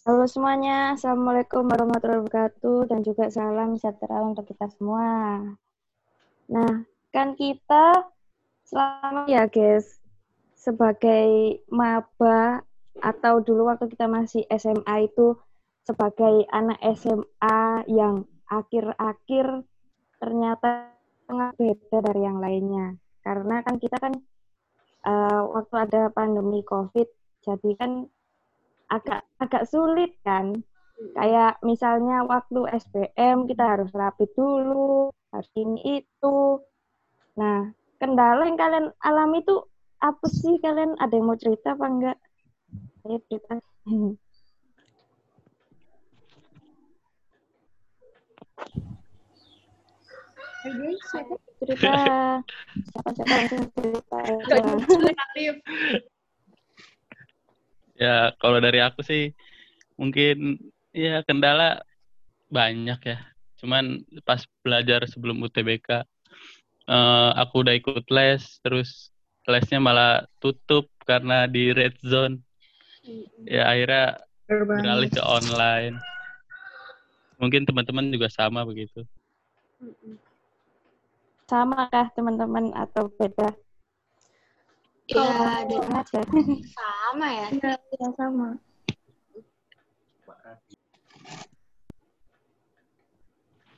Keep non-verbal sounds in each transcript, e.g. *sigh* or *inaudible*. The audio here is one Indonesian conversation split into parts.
Halo semuanya, Assalamualaikum warahmatullahi wabarakatuh dan juga salam sejahtera untuk kita semua. Nah, kan kita selama ya guys, sebagai maba atau dulu waktu kita masih SMA itu sebagai anak SMA yang akhir-akhir ternyata sangat beda dari yang lainnya. Karena kan kita kan uh, waktu ada pandemi COVID, jadi kan agak agak sulit kan. Kayak misalnya waktu SBM kita harus rapi dulu, harus ini itu. Nah, kendala yang kalian alami itu apa sih kalian ada yang mau cerita apa enggak? Saya cerita. *laughs* Cerita? Siapa siapa yang cerita? Ya, kalau dari aku sih mungkin ya kendala banyak ya. Cuman pas belajar sebelum UTBK, uh, eh, aku udah ikut les, terus lesnya malah tutup karena di red zone. Ya akhirnya beralih ke online. Mungkin teman-teman juga sama begitu. Sama kah teman-teman atau beda? Iya, dengan *laughs* sama ya. Iya, ya, sama.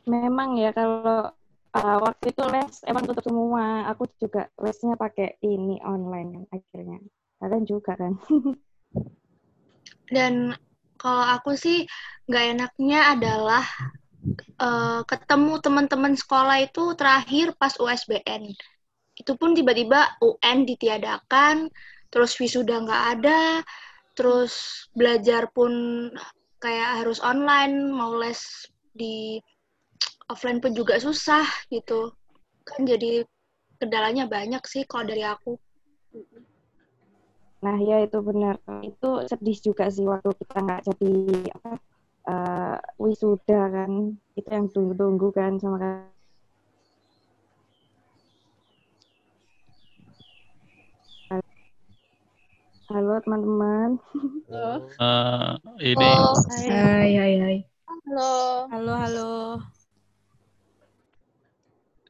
Memang ya kalau uh, waktu itu les emang tutup semua. Aku juga lesnya pakai ini online kan akhirnya. Kalian juga kan? Dan kalau aku sih nggak enaknya adalah uh, ketemu teman-teman sekolah itu terakhir pas USBN itu pun tiba-tiba UN ditiadakan, terus wisuda nggak ada, terus belajar pun kayak harus online, mau les di offline pun juga susah gitu. Kan jadi kendalanya banyak sih kalau dari aku. Nah ya itu benar. Itu sedih juga sih waktu kita nggak jadi apa uh, wisuda kan. Itu yang tunggu-tunggu kan sama Halo teman-teman. Halo. Uh, ini. Oh, hai. hai, hai, Halo. Halo, halo.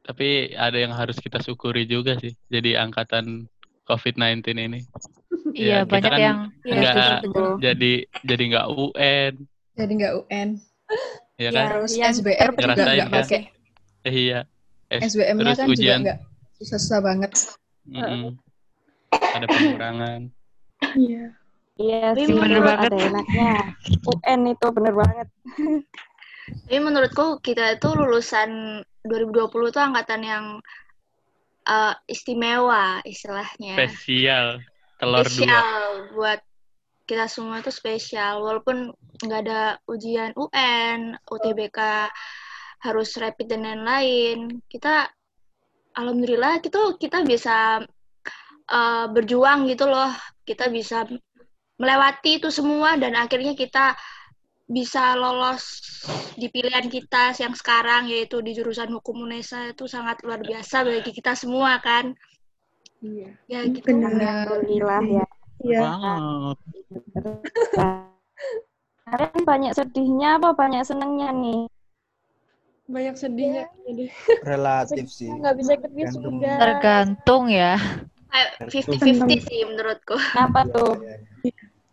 Tapi ada yang harus kita syukuri juga sih. Jadi angkatan COVID-19 ini. Iya, ya, banyak kan yang enggak ya, jadi jadi nggak UN. Jadi nggak UN. Iya kan? Terus SBM juga nggak kan? pakai. Eh, iya. SBM-nya kan ujian. juga nggak susah-susah banget. Mm -mm. Ada pengurangan. Iya. Iya sih, bener banget. ada enaknya. UN itu bener banget. *laughs* Tapi menurutku kita itu lulusan 2020 itu angkatan yang uh, istimewa istilahnya. Spesial. Telur spesial dua. buat kita semua itu spesial. Walaupun nggak ada ujian UN, UTBK harus rapid dan lain-lain. Kita alhamdulillah itu kita bisa uh, berjuang gitu loh kita bisa melewati itu semua dan akhirnya kita bisa lolos di pilihan kita yang sekarang yaitu di jurusan hukum UNESA itu sangat luar biasa bagi kita semua kan. Iya. Ya gitu. Alhamdulillah ya. Iya. Kalian banyak sedihnya apa banyak senengnya nih? Banyak sedihnya. Relatif sih. Nggak bisa ikut wisuda. Tergantung ya. Fifty fifty sih menurutku. *laughs* Apa tuh?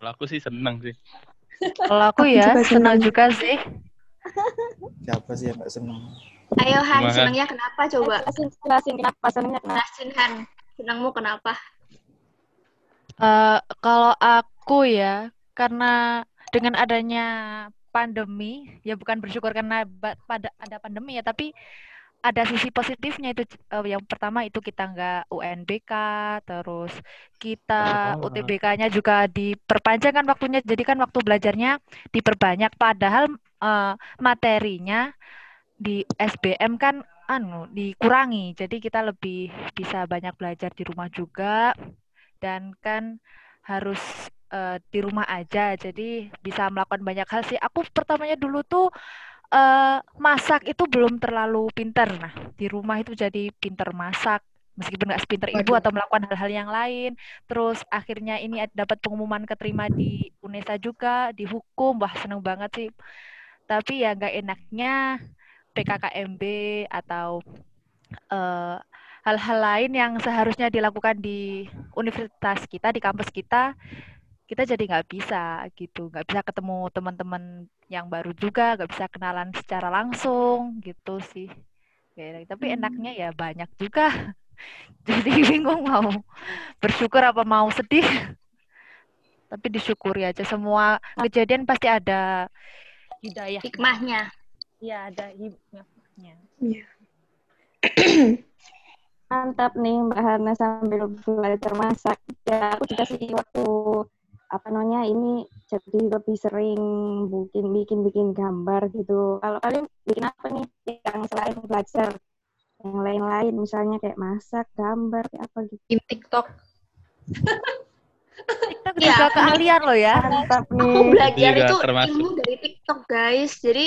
Kalau aku sih senang sih. Kalau aku ya senang juga sih. Siapa sih yang gak senang? Ayo Han, senangnya kenapa coba? Jelasin kenapa senangnya kenapa? Jelasin Han, senangmu kenapa? Uh, kalau aku ya, karena dengan adanya pandemi, ya bukan bersyukur karena pada ada pandemi ya, tapi ada sisi positifnya itu uh, yang pertama itu kita nggak UNBK terus kita oh. UTBK-nya juga diperpanjang kan waktunya jadi kan waktu belajarnya diperbanyak. Padahal uh, materinya di SBM kan anu dikurangi jadi kita lebih bisa banyak belajar di rumah juga dan kan harus uh, di rumah aja. Jadi bisa melakukan banyak hal sih. Aku pertamanya dulu tuh uh, masak itu belum terlalu pinter. Nah, di rumah itu jadi pinter masak, meskipun nggak sepinter ibu atau melakukan hal-hal yang lain. Terus akhirnya ini dapat pengumuman keterima di UNESA juga, dihukum, wah seneng banget sih. Tapi ya nggak enaknya PKKMB atau eh, hal-hal lain yang seharusnya dilakukan di universitas kita, di kampus kita, kita jadi nggak bisa gitu, nggak bisa ketemu teman-teman yang baru juga, nggak bisa kenalan secara langsung gitu sih. Ya, tapi enaknya ya banyak juga. *laughs* Jadi bingung mau bersyukur apa mau sedih. Tapi disyukuri aja semua kejadian pasti ada hidayah. Hikmahnya. Iya, ada hikmahnya. *clears throat* Mantap nih Mbak Hana sambil belajar masak. Ya, aku juga sih waktu apa namanya ini jadi lebih sering bikin bikin bikin gambar gitu. Kalau kalian bikin apa nih yang selain belajar? Yang lain-lain misalnya kayak masak, gambar, kayak apa gitu. Di TikTok. TikTok Iya. juga keahlian loh ya. Mantap Aku nih. belajar Juga itu termasuk. ilmu dari TikTok, guys. Jadi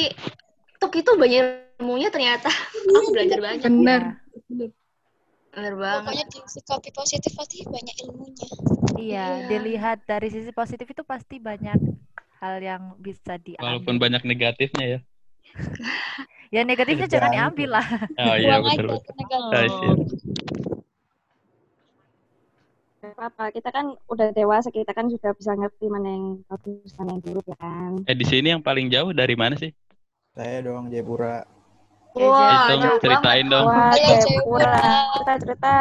TikTok itu banyak ilmunya ternyata. Aku belajar banyak. Bener. Bener banget. Pokoknya disikapi positif pasti banyak ilmunya. Iya, Iya. dilihat dari sisi positif itu pasti banyak hal yang bisa Walaupun diambil. banyak negatifnya ya. Ya negatifnya jangan diambil lah. Oh iya Buang betul betul. Ah. Gak apa-apa, kita kan udah dewasa, kita kan sudah bisa ngerti mana yang bagus, mana yang buruk ya kan. Eh di sini yang paling jauh dari mana sih? Saya doang Jayapura. Wah, jauh ceritain dong. Wah, Jayapura. Cerita-cerita.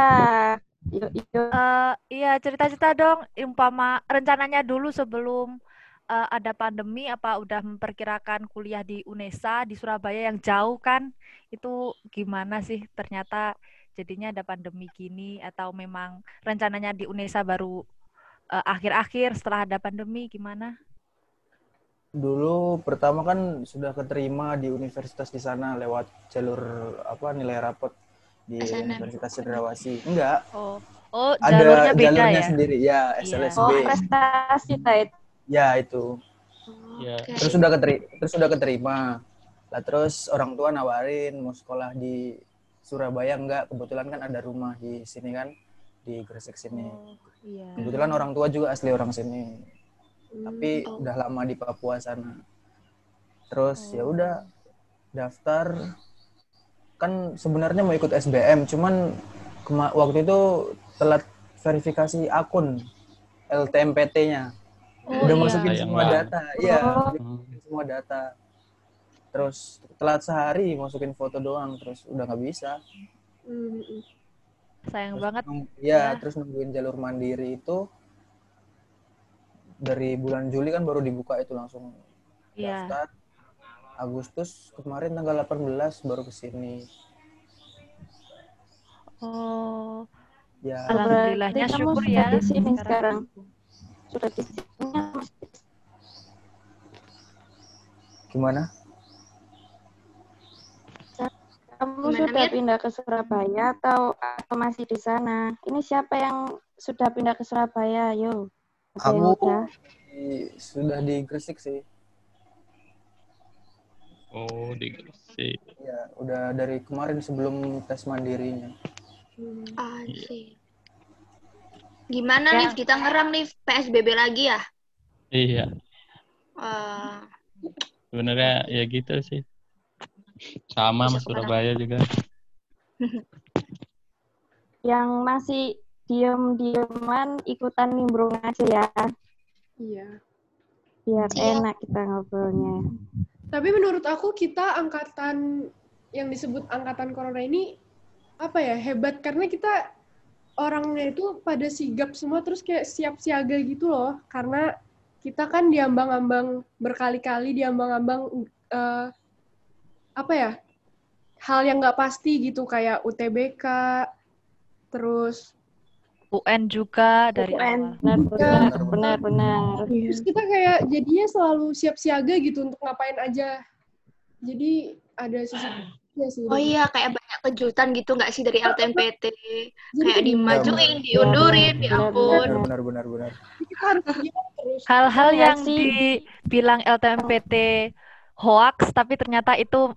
Yuk, yuk. Eh, iya, cerita-cerita dong. Umpama rencananya dulu sebelum eh, ada pandemi, apa udah memperkirakan kuliah di UNESA di Surabaya yang jauh kan? Itu gimana sih? Ternyata jadinya ada pandemi gini atau memang rencananya di UNESA baru eh, akhir-akhir setelah ada pandemi gimana? Dulu pertama kan sudah keterima di universitas di sana lewat jalur apa nilai rapot di SNM. Universitas Cendrawasih. Enggak, Oh, oh ada jalurnya beda jalurnya ya? sendiri. Ya, Iya. SLSB. Oh, prestasi Tait. Ya, itu. Ya. Oke. Terus sudah keterima, terus sudah keterima. Lah terus orang tua nawarin mau sekolah di Surabaya enggak, kebetulan kan ada rumah di sini kan di Gresik sini. Oh, iya. Kebetulan orang tua juga asli orang sini. Tapi Oh. udah lama di Papua sana. Terus ya Oh. udah daftar kan sebenarnya mau ikut SBM, cuman kema- waktu itu telat verifikasi akun LTMPT-nya. Oh, udah iya. masukin Sayang semua banget. data, iya, Oh. semua data. Terus telat sehari masukin foto doang, terus udah nggak bisa. Sayang Terus banget. Iya, Ya. terus nungguin jalur mandiri itu dari bulan Juli kan baru dibuka itu langsung Iya. daftar. Agustus kemarin tanggal 18 baru ke sini. Oh, Ya, alhamdulillahnya Berarti kamu syukur sudah ya. di sini sekarang. Sudah di sini. gimana? Kamu Gimana, sudah Mir? pindah ke Surabaya atau, atau masih di sana? Ini siapa yang sudah pindah ke Surabaya? Yo. Aku di- sudah di Gresik sih. Oh di Gresik. Ya, udah dari kemarin sebelum tes mandirinya. Ah, sih. Gimana Ya. nih kita ngerang nih PSBB lagi ya? Iya. Wah, Sebenarnya ya gitu sih. Sama sama? Surabaya juga. *laughs* Yang masih diem-dieman ikutan nimbrung aja ya. Iya. Biar Siap. enak kita ngobrolnya. Tapi menurut aku kita angkatan yang disebut angkatan corona ini apa ya hebat karena kita orangnya itu pada sigap semua terus kayak siap siaga gitu loh karena kita kan diambang-ambang berkali-kali diambang-ambang eh, apa ya hal yang nggak pasti gitu kayak UTBK terus UN juga dari UN. awal. Benar, benar, benar, benar. terus kita kayak jadinya selalu siap siaga gitu untuk ngapain aja jadi ada sisi ya sih oh iya kayak banyak kejutan gitu nggak sih dari LTMPT? Jadi Kayak dimajuin, diundurin, ya Benar, ampun. benar. Benar benar Hal-hal Iya yang sih. dibilang LTMPT hoax tapi ternyata itu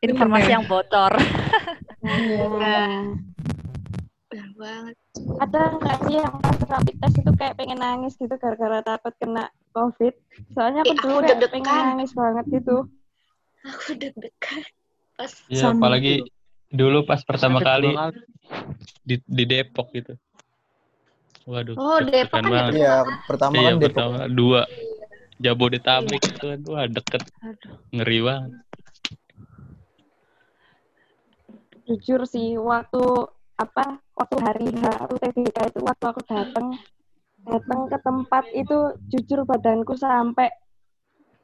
informasi yang bocor. Benar banget. Ada nggak sih yang pas rapid test itu kayak pengen nangis gitu gara-gara takut kena COVID? Soalnya aku Eh, aku dulu kayak deg-degan. pengen nangis banget gitu. Aku deg-degan. Pas Iya, apalagi dulu pas pertama kali di, di Depok gitu. Waduh, Oh, Depok kan banget. Iya, pertama Iya, kan Depok. pertama dua. Jabodetabek itu kan wah deket Aduh. ngeri banget. Jujur sih waktu apa waktu hari H UTBK itu waktu aku datang datang ke tempat itu jujur badanku sampai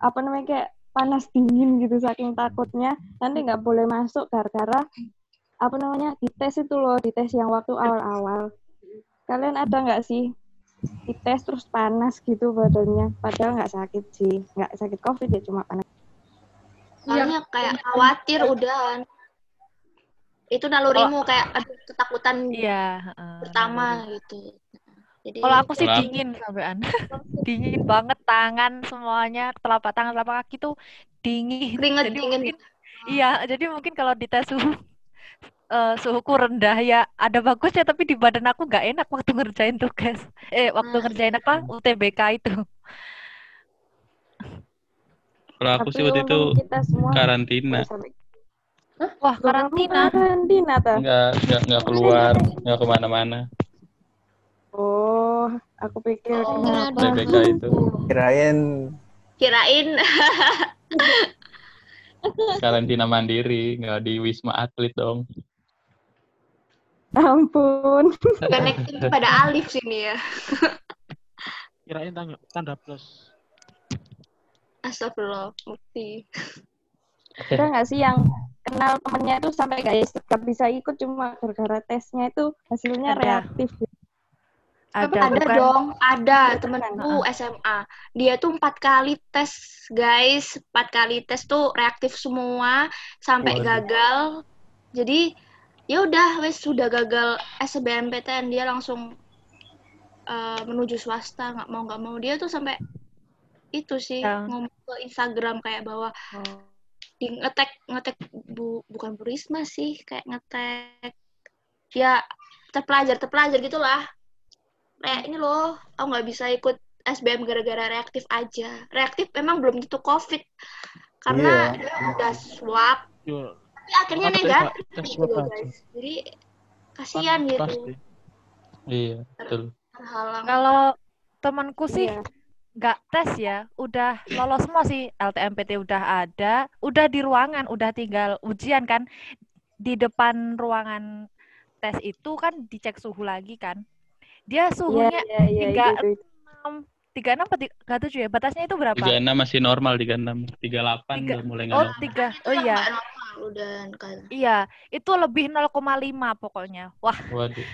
apa namanya kayak panas dingin gitu saking takutnya. Nanti nggak boleh masuk gara-gara apa namanya dites itu loh dites yang waktu awal-awal. Kalian ada nggak sih? Dites terus panas gitu badannya. Padahal nggak sakit sih. Nggak sakit covid ya cuma panas. Soalnya kayak khawatir udahan. Itu nalurimu kayak aduh ketakutan Iya. heeh, pertama naluri. gitu. Jadi Kalau aku sih dingin sampean. *laughs* dingin banget tangan semuanya, telapak tangan, telapak kaki tuh dingin. keringet Jadi dingin. mungkin iya, jadi mungkin kalau dites suhu eh, suhuku rendah ya ada bagusnya tapi di badan aku nggak enak waktu ngerjain tugas. Eh, waktu Nah, ngerjain apa? UTBK itu. Kalau aku Tapi sih waktu itu untung kita semua karantina. Sampai Wah, karantina. karantina ta? Nggak, nggak, nggak keluar, nggak ke mana-mana. Oh, aku pikir Oh, kenapa? TBK itu. Kirain Kirain *laughs* Karantina mandiri, nggak di Wisma Atlet dong. Ampun. *laughs* connecting pada Alif sini ya. Kirain tanda, tanda plus. Astagfirullah, bukti. Ada nggak sih yang kenal temennya itu sampai guys nggak bisa ikut cuma gara-gara tesnya itu hasilnya Ada. reaktif. Ada, Ada bukan? dong, ada temenku. SMA. Dia tuh empat kali tes, guys. Empat kali tes tuh reaktif semua sampai Waduh. gagal. Jadi ya udah, wes sudah gagal SBMPTN dia langsung eh, menuju swasta nggak mau nggak mau dia tuh sampai itu sih Ya. ngomong ke Instagram kayak bahwa Oh. Di ngetek ngetek bu bukan Bu Risma sih kayak ngetek ya terpelajar terpelajar gitulah kayak ini loh aku nggak bisa ikut SBM gara-gara reaktif aja. Reaktif memang belum tentu COVID karena Iya. dia udah swab. Yo, tapi akhirnya tuh, negatif gitu loh guys. Jadi kasihan gitu. Iya, betul. terhalang. Kalau temanku sih Iya. Nggak tes ya, udah lolos semua sih LTMPT udah ada, udah di ruangan, udah tinggal ujian kan. Di depan ruangan tes itu kan dicek suhu lagi kan. Dia Iya, suhunya iya, iya, tiga itu, itu. enam tiga enam atau tiga tujuh ya? Batasnya itu berapa? 36 masih normal 36. 38 Tiga- udah mulai nggak Oh normal. tiga, oh iya, udah kan iya, itu lebih 0,5 pokoknya. Wah Waduh.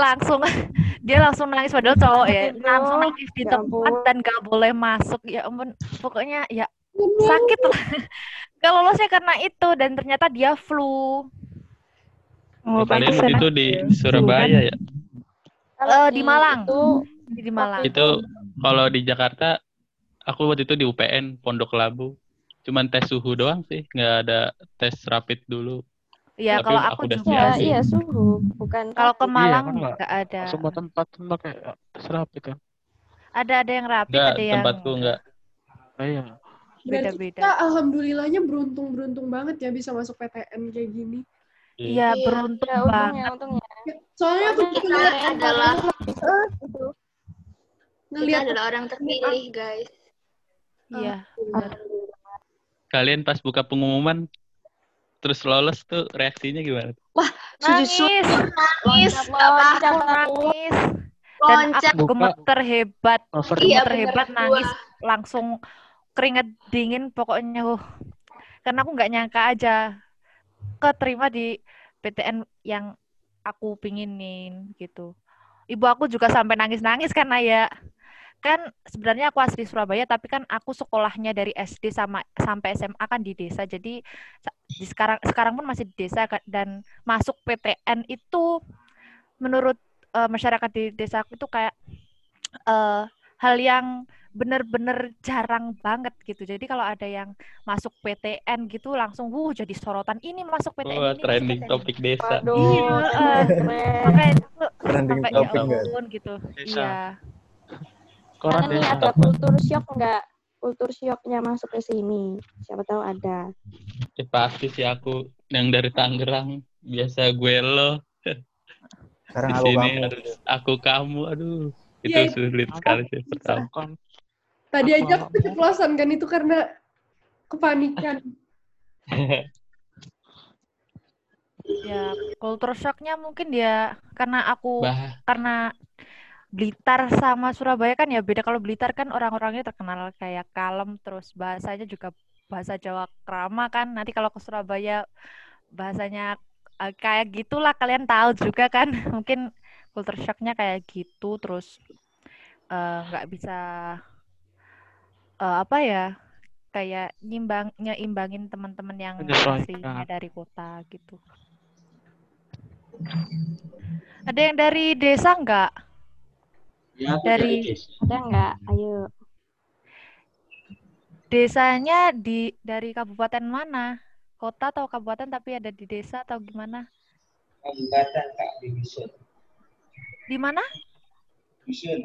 Langsung *laughs* dia langsung nangis padahal cowok ya, langsung nangis di ya tempat ampun. dan gak boleh masuk. Ya ampun, pokoknya ya sakit lah. *laughs* Gak lolosnya karena itu dan ternyata dia flu. Oh, kalian waktu itu di Surabaya ya? Kalau Eh, di Malang. Itu di Malang. Itu kalau di Jakarta, aku waktu itu di UPN, Pondok Labu. Cuman tes suhu doang sih, nggak ada tes rapid dulu. Iya, kalau aku aku juga ya, iya suhu, bukan Kalau ke. Malang kan nggak- nggak ada. Semua tempat kan pakai tes rapid kan. Ada ada yang rapid, Nggak, ada yang tempatku nggak. Nah, iya. Berarti Beda-beda. kita alhamdulillahnya beruntung-beruntung banget ya bisa masuk PTN kayak gini. Iya, Iya, beruntung Ya, banget. untungnya, untungnya. Soalnya aku kita adalah Eh, kita ngeliat adalah orang terpilih guys Iya. Kalian pas buka pengumuman, terus lolos tuh reaksinya gimana? Sujud Nangis, nangis apa aku. nangis. Dan aku gemeter hebat, Iya, gemeter bener, hebat gua. nangis langsung keringet dingin pokoknya. uh. Karena aku nggak nyangka aja keterima di PTN yang aku pinginin gitu. Ibu aku juga sampai nangis-nangis karena ya kan sebenarnya aku asli Surabaya tapi kan aku sekolahnya dari SD sama sampai SMA kan di desa. Jadi di sekarang sekarang pun masih di desa kan, dan masuk PTN itu menurut eh, masyarakat di desaku itu kayak eh, hal yang bener-bener jarang banget gitu. Jadi kalau ada yang masuk PTN gitu langsung wuh jadi sorotan ini masuk PTN Wah, ini trending PTN topik desa. Waduh, Iya. Makanya itu Trending sampai ya gitu. Desa. Iya. Koran Karena nih ada kultur shock nggak? Kultur shocknya masuk ke sini. Siapa tahu ada. Ya, pasti sih aku yang dari Tangerang biasa gue lo Sekarang di aku sini kamu. harus aku kamu aduh itu Iya, sulit sekali sih pertama. Tadi aja aku keceplosan kan itu karena kepanikan. *laughs* Ya, culture shocknya mungkin dia karena aku bah karena Blitar sama Surabaya kan ya beda. Kalau Blitar kan orang-orangnya terkenal kayak kalem, terus bahasanya juga bahasa Jawa krama kan. Nanti kalau ke Surabaya bahasanya eh, kayak gitulah kalian tahu juga kan. *laughs* Mungkin culture shocknya kayak gitu, terus eh, nggak bisa eh, apa ya kayak nyimbang nyeimbangin teman-teman yang aslinya dari kota gitu. Ada yang dari desa nggak? Dari Ada nggak? Ayo. desanya di dari kabupaten mana? Kota atau kabupaten tapi ada di desa atau gimana? Kabupaten Kak di Dusun. Di mana? Dusun.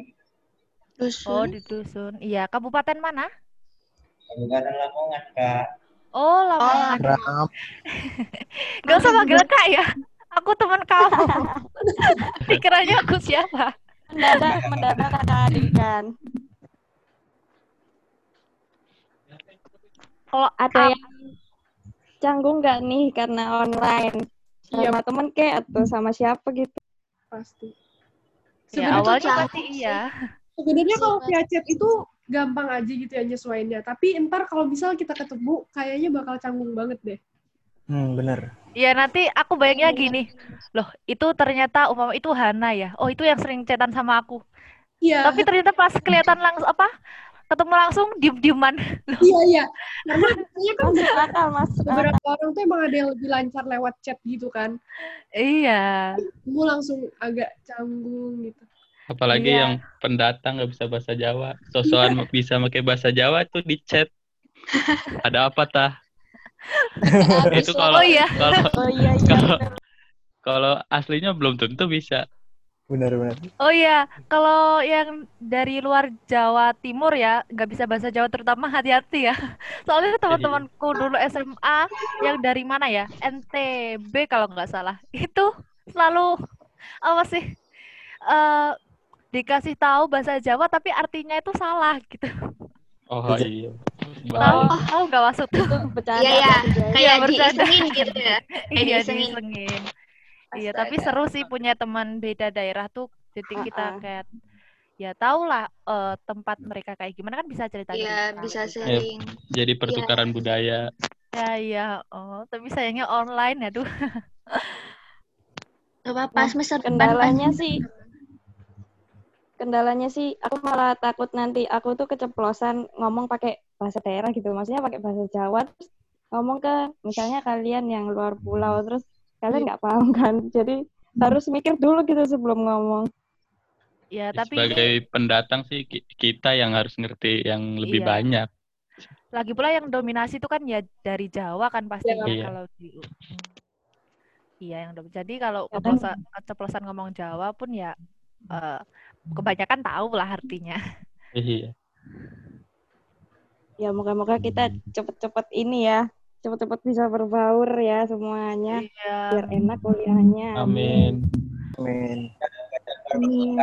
Oh, Dusun. di dusun. Iya, kabupaten mana? Kabupaten Lamongan Kak. Oh, Lamongan. Ram. *laughs* Gak usah panggil Kak ya. Aku teman kamu. *laughs* Dikiranya aku siapa? Mendadak, mendadak kakak adik kan. Kalau Ada yang canggung nggak nih karena online? Iya. Sama temen kayak atau sama siapa gitu? Pasti. ya Sebenarnya awalnya canggung pasti sih. iya. Sebenarnya kalau via chat itu gampang aja gitu ya nyesuainnya. Tapi ntar kalau misal kita ketemu, kayaknya bakal canggung banget deh. Hmm, bener. Iya nanti aku bayangnya gini, loh itu ternyata umpama itu Hana ya, oh itu yang sering chatan sama aku. Iya, Tapi ternyata pas kelihatan langsung apa, ketemu langsung diem-dieman. iya, iya. Karena *laughs* kan Masuk akal, masuk akal. beberapa orang tuh emang ada yang lebih lancar lewat chat gitu kan. Iya, Kamu langsung agak canggung gitu. apalagi Iya. yang pendatang nggak bisa bahasa Jawa sosokan bisa pakai bahasa Jawa tuh di chat ada apa tah itu oh kalau iya, kalau Oh iya, *laughs* iya. kalau aslinya belum tentu bisa bener. oh iya. Kalau yang dari luar Jawa Timur ya, nggak bisa bahasa Jawa terutama hati-hati ya. *laughs* Soalnya teman-temanku dulu SMA yang dari mana ya, NTB kalau nggak salah, itu selalu apa sih? eh dikasih tahu bahasa Jawa tapi artinya itu salah gitu. Oh iya Tahu bahaya tahu nggak maksud? Itu bercanda. Iya, iya. bercanda. Iya, Kayak diisengin gitu ya. *laughs* Kayak Iya diisengin. Iya, tapi seru sih punya teman beda daerah tuh. Jadi kita Uh-uh. kayak ya tau lah eh, tempat mereka kayak gimana kan bisa cerita Iya, bisa juga. sharing. jadi pertukaran budaya Ya iya, oh tapi sayangnya online aduh. Gak apa-apa, Nah, semester depan Kendalanya pasti. sih, kendalanya sih, aku malah takut nanti aku tuh keceplosan ngomong pakai bahasa daerah gitu. Maksudnya pakai bahasa Jawa, terus ngomong ke misalnya kalian yang luar pulau, terus kalian nggak paham kan. *laughs* Jadi harus mikir dulu gitu sebelum ngomong. Ya, Ya, tapi sebagai ini pendatang sih ki- kita yang harus ngerti yang lebih Iya. banyak lagi pula yang dominasi itu kan ya dari Jawa kan pastinya Iya. kalau di Hmm. Iya yang jadi kalau Kadang- keceplosan, keceplosan ngomong Jawa pun ya eh, kebanyakan tahu lah artinya. iya Ya moga-moga kita cepet-cepet ini ya, cepet-cepet bisa berbaur ya semuanya, Iya. biar enak kuliahnya. amin Amin. Amin.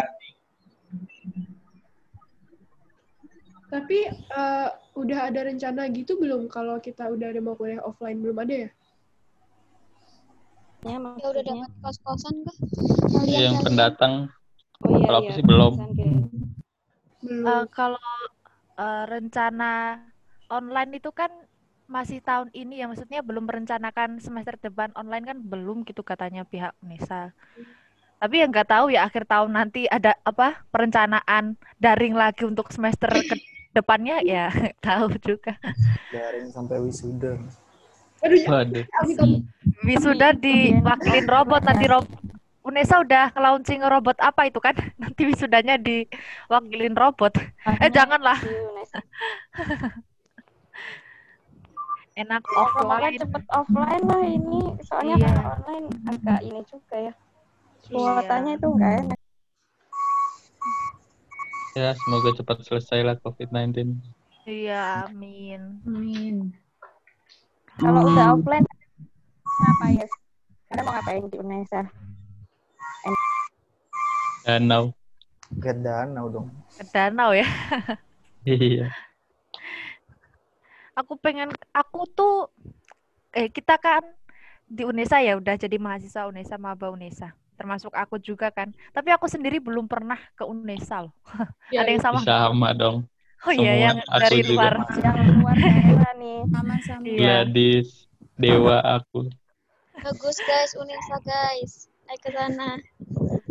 Tapi eh, udah ada rencana gitu belum kalau kita udah ada mau kuliah offline belum ada ya? Ya, Ya udah dapat kos-kosan kah? Iya, yang pendatang Oh iya, Kalau aku iya, sih belum. kayak- Belum. Eh, kalau eh, rencana online itu kan masih tahun ini ya maksudnya belum merencanakan semester depan online kan belum gitu katanya pihak Unesa. Tapi ya nggak tahu ya akhir tahun nanti ada apa perencanaan daring lagi untuk semester ke *laughs* depannya ya tahu juga. Daring sampai wisuda. Aduh, ya. Wisuda diwakilin robot nanti rob Unesa udah launching robot apa itu kan? *laughs* Nanti wisudanya diwakilin robot. Eh janganlah. *laughs* Enak Ya, offline. cepet offline lah ini. Soalnya Iya. kalau online agak ini juga ya. Iya. Kuotanya itu enggak enak. Ya, semoga cepat selesai lah COVID-19. Iya, amin. Amin. Kalau udah offline apa ya? Anda mau ngapain di UNESA? Danau. Get danau dong. Ke danau ya. Iya. Aku pengen, aku tuh, eh kita kan di UNESA ya udah jadi mahasiswa UNESA, maba UNESA. Termasuk aku juga kan. Tapi aku sendiri belum pernah ke UNESA loh. Ya, Ada yang sama? Sama dong. Oh iya, semua. yang Aku dari juga. luar. Yang luar daerah nih. Sama-sama. Iya. Gladys, Dewa aku. Bagus guys, Unesa guys. Ayo ke sana.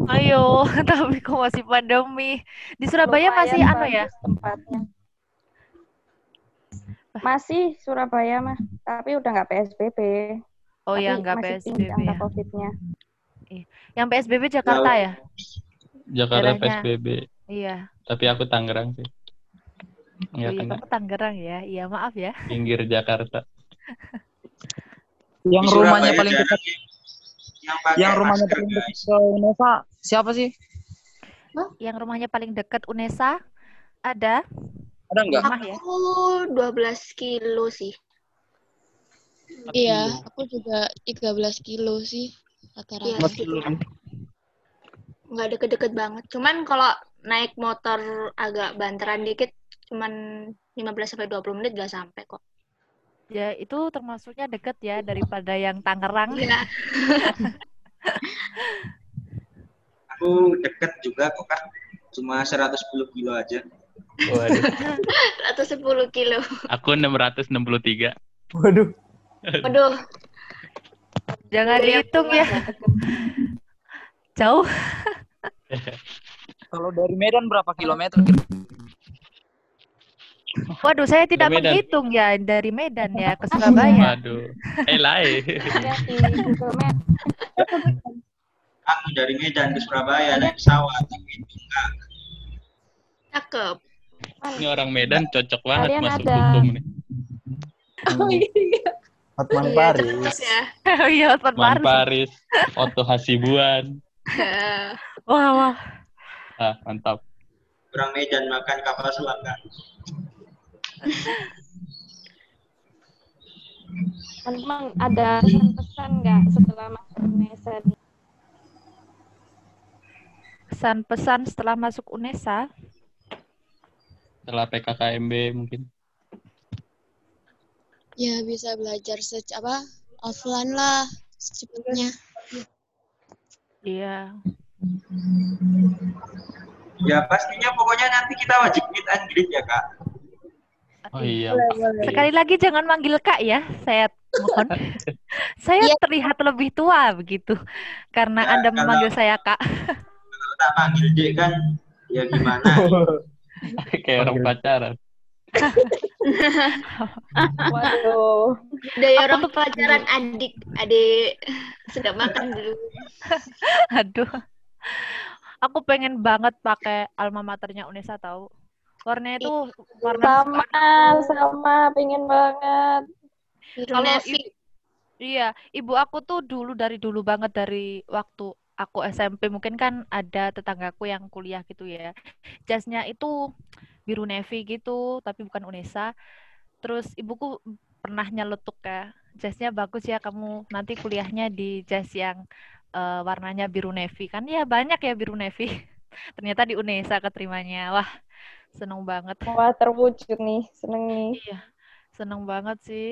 Ayo, *laughs* tapi kok masih pandemi. Di Surabaya masih Lumayan anu ya? tempatnya. Masih Surabaya mah, tapi udah nggak PSBB. Oh Tapi ya, nggak masih PSBB ya. COVID-nya. Yang PSBB Jakarta ya? Jakarta Daerahnya. PSBB. Iya. Tapi aku Tangerang sih. Oh iya, kamu Tangerang ya? Iya, maaf ya. Pinggir Jakarta. *laughs* Yang rumahnya paling jarang dekat yang yang rumahnya masker, paling dekat ke Unesa siapa sih? Yang rumahnya paling dekat Unesa ada Ada nggak? rumah ya? Aku 12 kilo sih. Iya, aku juga 13 kilo sih rata-rata. Nih. Nggak deket-deket banget. Cuman kalau naik motor agak banteran dikit, cuman 15 sampai 20 menit udah sampai kok. Ya, itu termasuknya deket ya daripada yang Tangerang. Iya. *laughs* Aku deket juga kok kak. Cuma 110 kilo aja. Waduh. Atau 10 kilo. Aku 663. Waduh. Waduh, Jangan dihitung rumah ya. nggak deket. Jauh. *laughs* Kalau dari Medan berapa kilometer? Waduh, saya tidak Medan. menghitung ya dari Medan ya ke Surabaya. Waduh. Eh, lain. Aku dari Medan ke Surabaya naik pesawat. Tapi itu enggak. cakep. Ini orang Medan cocok banget Kalian masuk ada- hukum nih. Oh iya. Hotman Iya, Paris. ya. Oh *laughs* iya, Hotman Man Paris. Paris, Otto Hasibuan. Wah, wah. Ah, mantap. Orang Medan makan kapal selam kak. Teman ada pesan-pesan nggak setelah masuk UNESA? Pesan-pesan setelah masuk UNESA. Setelah PKKMB mungkin. Ya bisa belajar sec apa offline lah secepatnya. Iya. Ya pastinya pokoknya nanti kita wajib meet and greet ya kak. Oh iya. Sekali lagi jangan manggil Kak ya, saya mohon. *laughs* saya Iya. terlihat lebih tua begitu karena Ya, Anda kalau- memanggil saya Kak. Kalau tak panggil dek kan ya gimana. *laughs* Kayak orang pacaran. *laughs* Waduh. Dari orang pacaran adik, adik sudah makan dulu. Aduh. Aku pengen banget pakai alma maternya Unesa tahu. Warnanya itu warna Sama, sama, pengen banget. Kalau Iya, ibu aku tuh dulu dari dulu banget dari waktu aku SMP mungkin kan ada tetanggaku yang kuliah gitu ya. Jasnya itu biru navy gitu, tapi bukan Unesa. Terus ibuku pernah nyeletuk ya, jasnya bagus ya kamu nanti kuliahnya di jas yang eh, warnanya biru navy kan ya banyak ya biru navy. *laughs* Ternyata di Unesa keterimanya. Wah, seneng banget. Wah, terwujud nih. Seneng nih. Iya, seneng banget sih.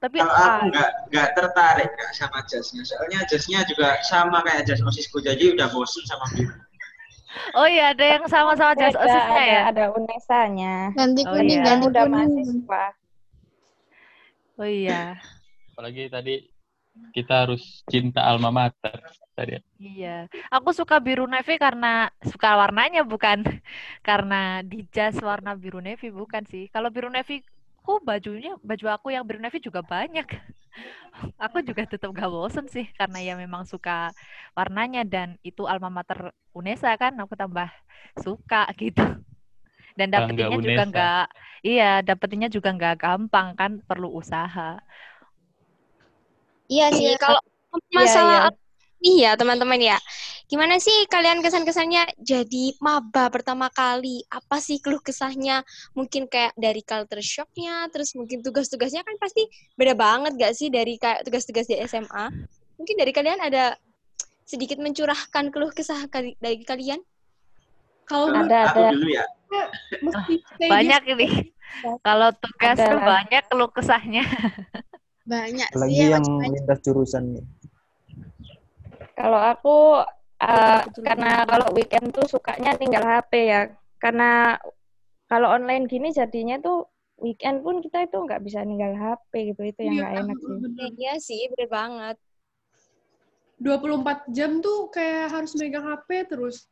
Tapi Kalau aku ah, nggak nggak tertarik kak sama jasnya. Soalnya jasnya juga sama kayak jas osisku jadi udah bosen sama biru. oh iya ada yang sama-sama jas Ada, osisnya ada, ya. ada UNESA-nya. Ganti Oh, kuning, iya. Ganti udah mahasiswa. Oh iya, Apalagi tadi kita harus cinta alma mater. Tadi. iya. Aku suka biru navy karena suka warnanya bukan karena di jas warna biru navy bukan sih. Kalau biru navy, ku bajunya baju aku yang biru navy juga banyak. Aku juga tetap gak bosen sih karena ya memang suka warnanya dan itu alma mater UNESA kan aku tambah suka gitu. Dan dapetinnya juga nggak iya dapetinnya juga nggak gampang kan perlu usaha. Iya sih, Iya. kalau Iya, masalah iya. nih ya teman-teman ya, gimana sih kalian kesan-kesannya jadi maba pertama kali? Apa sih keluh kesahnya? Mungkin kayak dari culture shocknya, terus mungkin tugas-tugasnya kan pasti beda banget gak sih dari kayak tugas-tugas di SMA? Mungkin dari kalian ada sedikit mencurahkan keluh kesah dari kalian? Kalau Ada, ada. Aku dulu ya. *laughs* Banyak gitu. ini. Kalau tugas Ada tuh banyak keluh kesahnya. *laughs* Banyak sih ya yang lintas jurusan nih. Kalau aku eh, karena kalau weekend tuh sukanya tinggal HP ya. Karena kalau online gini jadinya tuh weekend pun kita itu nggak bisa ninggal HP gitu. Itu yang Iya, nggak enak sih. Iya sih, bener banget. 24 jam tuh kayak harus megang HP terus.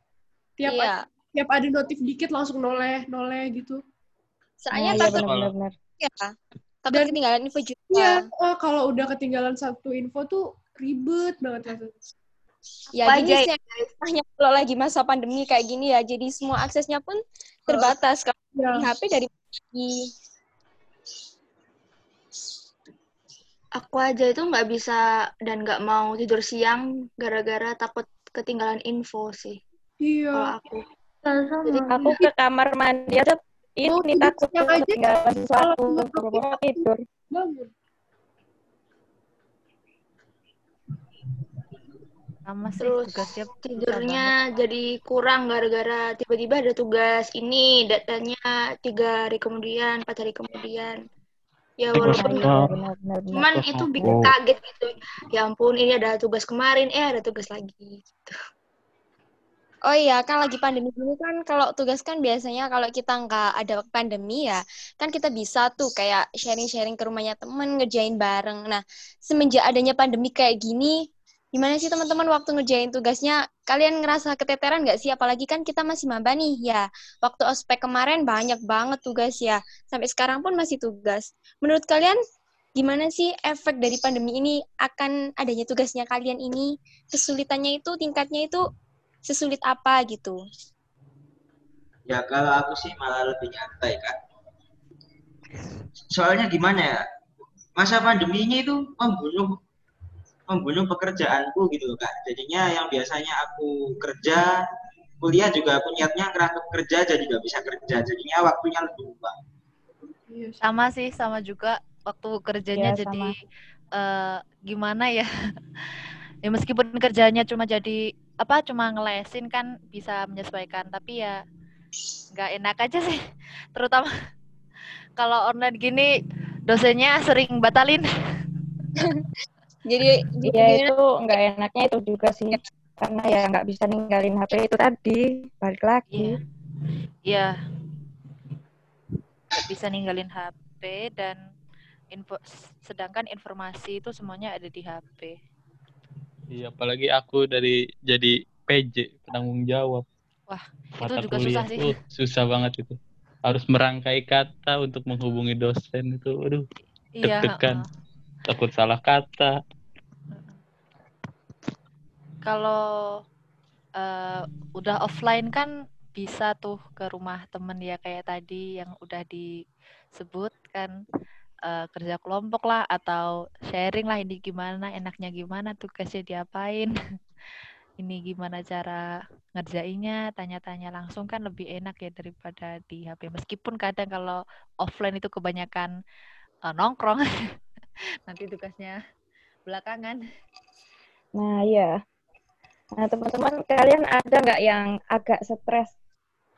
Tiap Iya. tiap ada notif dikit langsung noleh, noleh gitu. Soalnya Nah, iya takut benar-benar. ya, takut Dan- ketinggalan info juga. Iya, eh, kalau udah ketinggalan satu info tuh ribet banget rasanya. Ya Apa gini sih hanya kalau lagi masa pandemi kayak gini ya, jadi semua aksesnya pun terbatas. Kalau Ya. di HP dari pagi. Aku aja itu nggak bisa dan nggak mau tidur siang gara-gara takut ketinggalan info sih. Iya. Kalau aku. Jadi aku ke kamar mandi aja ini Oh, takut ketinggalan sesuatu. tidur. Bangun. Sama sih Terus tugasnya tidurnya jadi kurang gara-gara tiba-tiba ada tugas ini datanya tiga hari kemudian, empat hari kemudian. Ya Nah, walaupun iya Oh. benar benar benar. cuman itu bikin Oh. kaget gitu. Ya ampun ini ada tugas kemarin, eh ada tugas lagi. Gitu. Oh iya, kan lagi pandemi gini kan kalau tugas kan biasanya kalau kita nggak ada pandemi ya, kan kita bisa tuh kayak sharing-sharing ke rumahnya temen, ngerjain bareng. Nah, semenjak adanya pandemi kayak gini, gimana sih teman-teman waktu ngerjain tugasnya? Kalian ngerasa keteteran nggak sih? Apalagi kan kita masih maba nih, ya. Waktu ospek kemarin banyak banget tugas ya. Sampai sekarang pun masih tugas. Menurut kalian, gimana sih efek dari pandemi ini akan adanya tugasnya kalian ini? Kesulitannya itu, tingkatnya itu sesulit apa gitu? Ya kalau aku sih malah lebih nyantai kak. Soalnya gimana ya, masa pandeminya itu membunuh membunuh pekerjaanku gitu loh kak. Jadinya yang biasanya aku kerja, kuliah juga aku niatnya ngerangkep kerja jadi nggak bisa kerja. Jadinya waktunya lebih luang. Iya. Sama sih, sama juga waktu kerjanya Iya, jadi sama. eh, gimana ya? *laughs* ya meskipun kerjanya cuma jadi apa cuma ngelesin kan bisa menyesuaikan tapi ya nggak enak aja sih *laughs* terutama *laughs* kalau online gini dosennya sering batalin Jadi Iya jadi itu nggak enaknya itu juga sih. Karena ya nggak bisa ninggalin HP itu tadi. Balik lagi. Iya. Iya. Nggak bisa ninggalin HP dan info sedangkan informasi itu semuanya ada di HP. Iya, apalagi aku dari jadi PJ penanggung jawab Wah, mata juga kuliah. susah sih. Uh, susah banget itu. Harus merangkai kata untuk menghubungi dosen itu. Aduh, Iya, deg-degan. heeh. Takut salah kata. Kalau eh, udah offline kan bisa tuh ke rumah temen ya kayak tadi yang udah disebut kan eh, kerja kelompok lah atau sharing lah ini gimana enaknya gimana tugasnya diapain *laughs* ini gimana cara ngerjainnya tanya-tanya langsung kan lebih enak ya daripada di HP meskipun kadang kalau offline itu kebanyakan eh, nongkrong *laughs* nanti tugasnya belakangan Nah iya. Nah teman-teman kalian ada nggak yang agak stres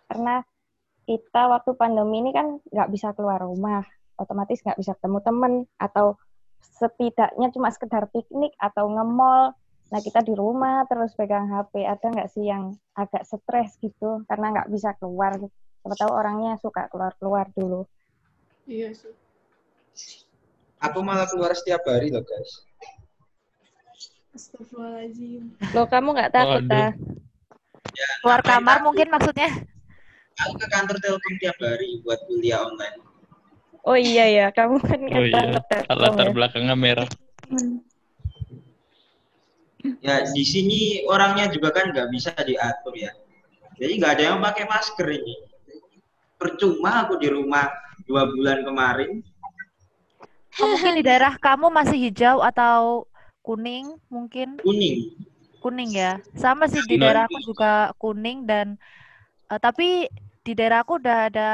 karena kita waktu pandemi ini kan nggak bisa keluar rumah, otomatis nggak bisa ketemu temen atau setidaknya cuma sekedar piknik atau nge-mall. Nah kita di rumah terus pegang HP, ada nggak sih yang agak stres gitu karena nggak bisa keluar? Siapa tahu orangnya suka keluar-keluar dulu. Iya sih. Aku malah keluar setiap hari loh guys. Astagfirullahaladzim. Loh kamu nggak takut Waduh. ah? keluar kamar takut? mungkin maksudnya Aku ke kantor Telkom tiap hari buat kuliah online. Oh iya ya, kamu kan Oh iya, Telkom latar ya. belakangnya merah. Ya di sini orangnya juga kan nggak bisa diatur ya. Jadi nggak ada yang pakai masker ini. Percuma aku di rumah dua bulan kemarin. Oh, mungkin di daerah kamu masih hijau atau kuning mungkin? Kuning. Kuning ya. Sama sih di Iya, daerahku juga kuning dan eh, tapi di daerahku udah ada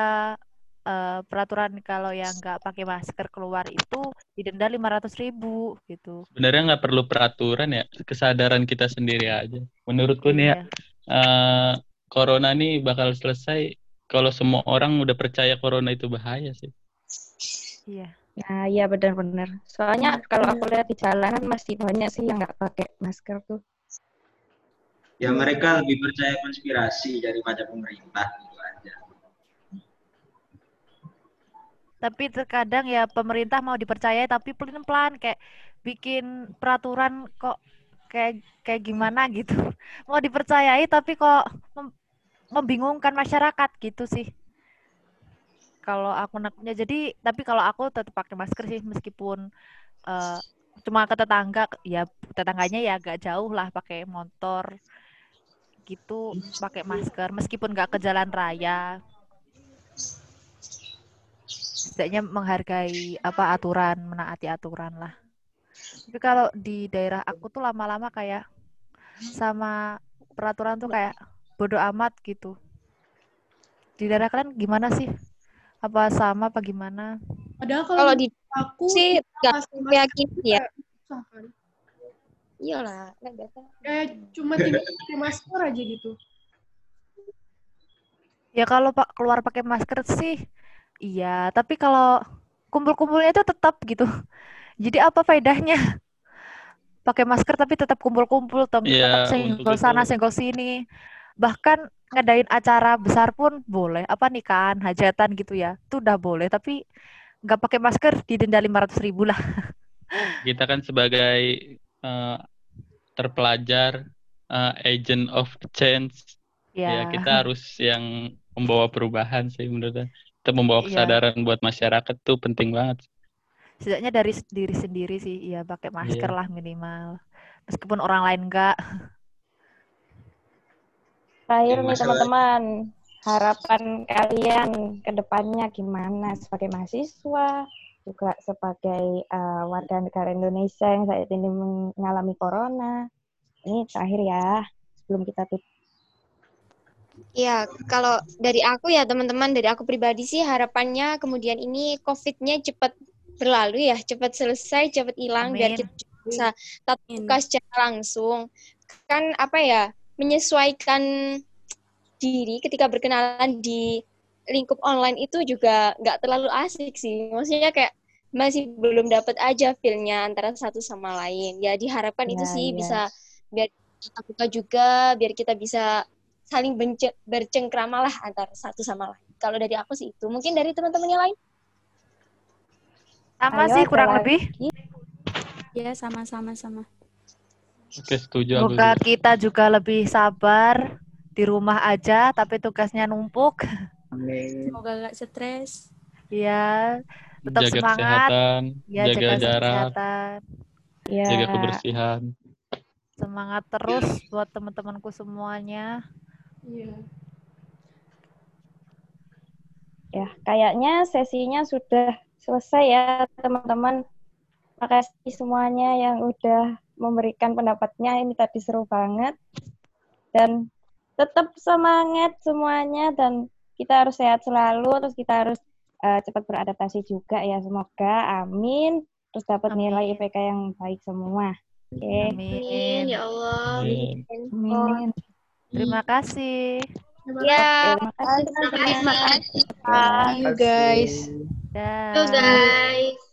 eh, peraturan kalau yang nggak pakai masker keluar itu didenda 500 ribu gitu. Sebenarnya nggak perlu peraturan ya, kesadaran kita sendiri aja. Menurutku nih ya, eh, corona nih bakal selesai kalau semua orang udah percaya corona itu bahaya sih. Iya. Nah, iya benar-benar. Soalnya kalau aku lihat di jalanan masih banyak sih yang nggak pakai masker tuh. Ya mereka lebih percaya konspirasi daripada pemerintah gitu aja. Tapi terkadang ya pemerintah mau dipercaya tapi pelin-pelan kayak bikin peraturan kok kayak kayak gimana gitu. *laughs* Mau dipercayai tapi kok mem- membingungkan masyarakat gitu sih. Kalau aku naknya jadi tapi kalau aku tetap pakai masker sih meskipun eh, cuma ke tetangga ya tetangganya ya agak jauh lah pakai motor gitu pakai masker meskipun nggak ke jalan raya setidaknya menghargai apa aturan, menaati aturan lah. Tapi kalau di daerah aku tuh lama-lama kayak sama peraturan tuh kayak bodoh amat gitu. Di daerah kalian gimana sih? Apa sama apa gimana? Padahal kalau, Kalau di aku sih nggak masker meyakini ya. kan. Iyalah, nggak biasa. Kayak cuma tinggal pakai masker aja gitu. Ya kalau pak keluar pakai masker sih, iya. Tapi kalau kumpul-kumpulnya itu tetap gitu. *laughs* Jadi apa faedahnya? Pakai masker tapi tetap kumpul-kumpul, tem- Iya, tetap senggol sana, senggol sini. Bahkan ngadain acara besar pun boleh. Apa nikahan, hajatan gitu ya, itu udah boleh. Tapi nggak pakai masker didenda 500 ribu lah. *laughs* Kita kan sebagai eh, terpelajar, eh, agent of change, ya Ya, kita harus yang membawa perubahan sih menurutnya. Kita membawa Iya. kesadaran buat masyarakat tuh penting banget. setidaknya dari diri sendiri sih, ya pakai masker Iya. lah minimal. Meskipun orang lain enggak. *laughs* Terakhir nih teman-teman, harapan kalian ke depannya gimana sebagai mahasiswa, juga sebagai eh, warga negara Indonesia yang saat ini mengalami corona. Ini terakhir ya, sebelum kita tutup. Ya, kalau dari aku ya teman-teman, dari aku pribadi sih harapannya kemudian ini COVID-nya cepat berlalu ya, cepat selesai, cepat hilang biar Amin. kita bisa tatap muka secara langsung. Kan apa ya, menyesuaikan diri ketika berkenalan di lingkup online itu juga nggak terlalu asik sih. Maksudnya kayak masih belum dapat aja feel-nya antara satu sama lain. Ya diharapkan itu Ya, sih ya. bisa biar tatap muka juga, biar kita bisa saling bence- bercengkrama lah antara satu sama lain. Kalau dari aku sih itu. Mungkin dari teman-teman yang lain? Sama Ayo, sih kurang lagi. lebih. Ya, sama-sama sama. Oke, setuju aku Semoga kita juga lebih sabar di rumah aja, tapi tugasnya numpuk. Amin. Semoga gak stres. Ya, tetap Jaga semangat. kesehatan, Ya, jaga jaga jarak, kesehatan. Ya, jaga kebersihan. Semangat terus buat teman-temanku semuanya. Iya. ya kayaknya sesinya sudah selesai ya teman-teman. Makasih semuanya yang udah memberikan pendapatnya. Ini tadi seru banget. Dan tetap semangat semuanya dan kita harus sehat selalu terus kita harus eh, cepat beradaptasi juga ya semoga amin terus dapat nilai. IPK yang baik semua oke Amin, ya Allah. Amin. Amin. Terima kasih. Terima Ya, terima kasih terima kasih. Ya. You guys. Dah. Yo guys.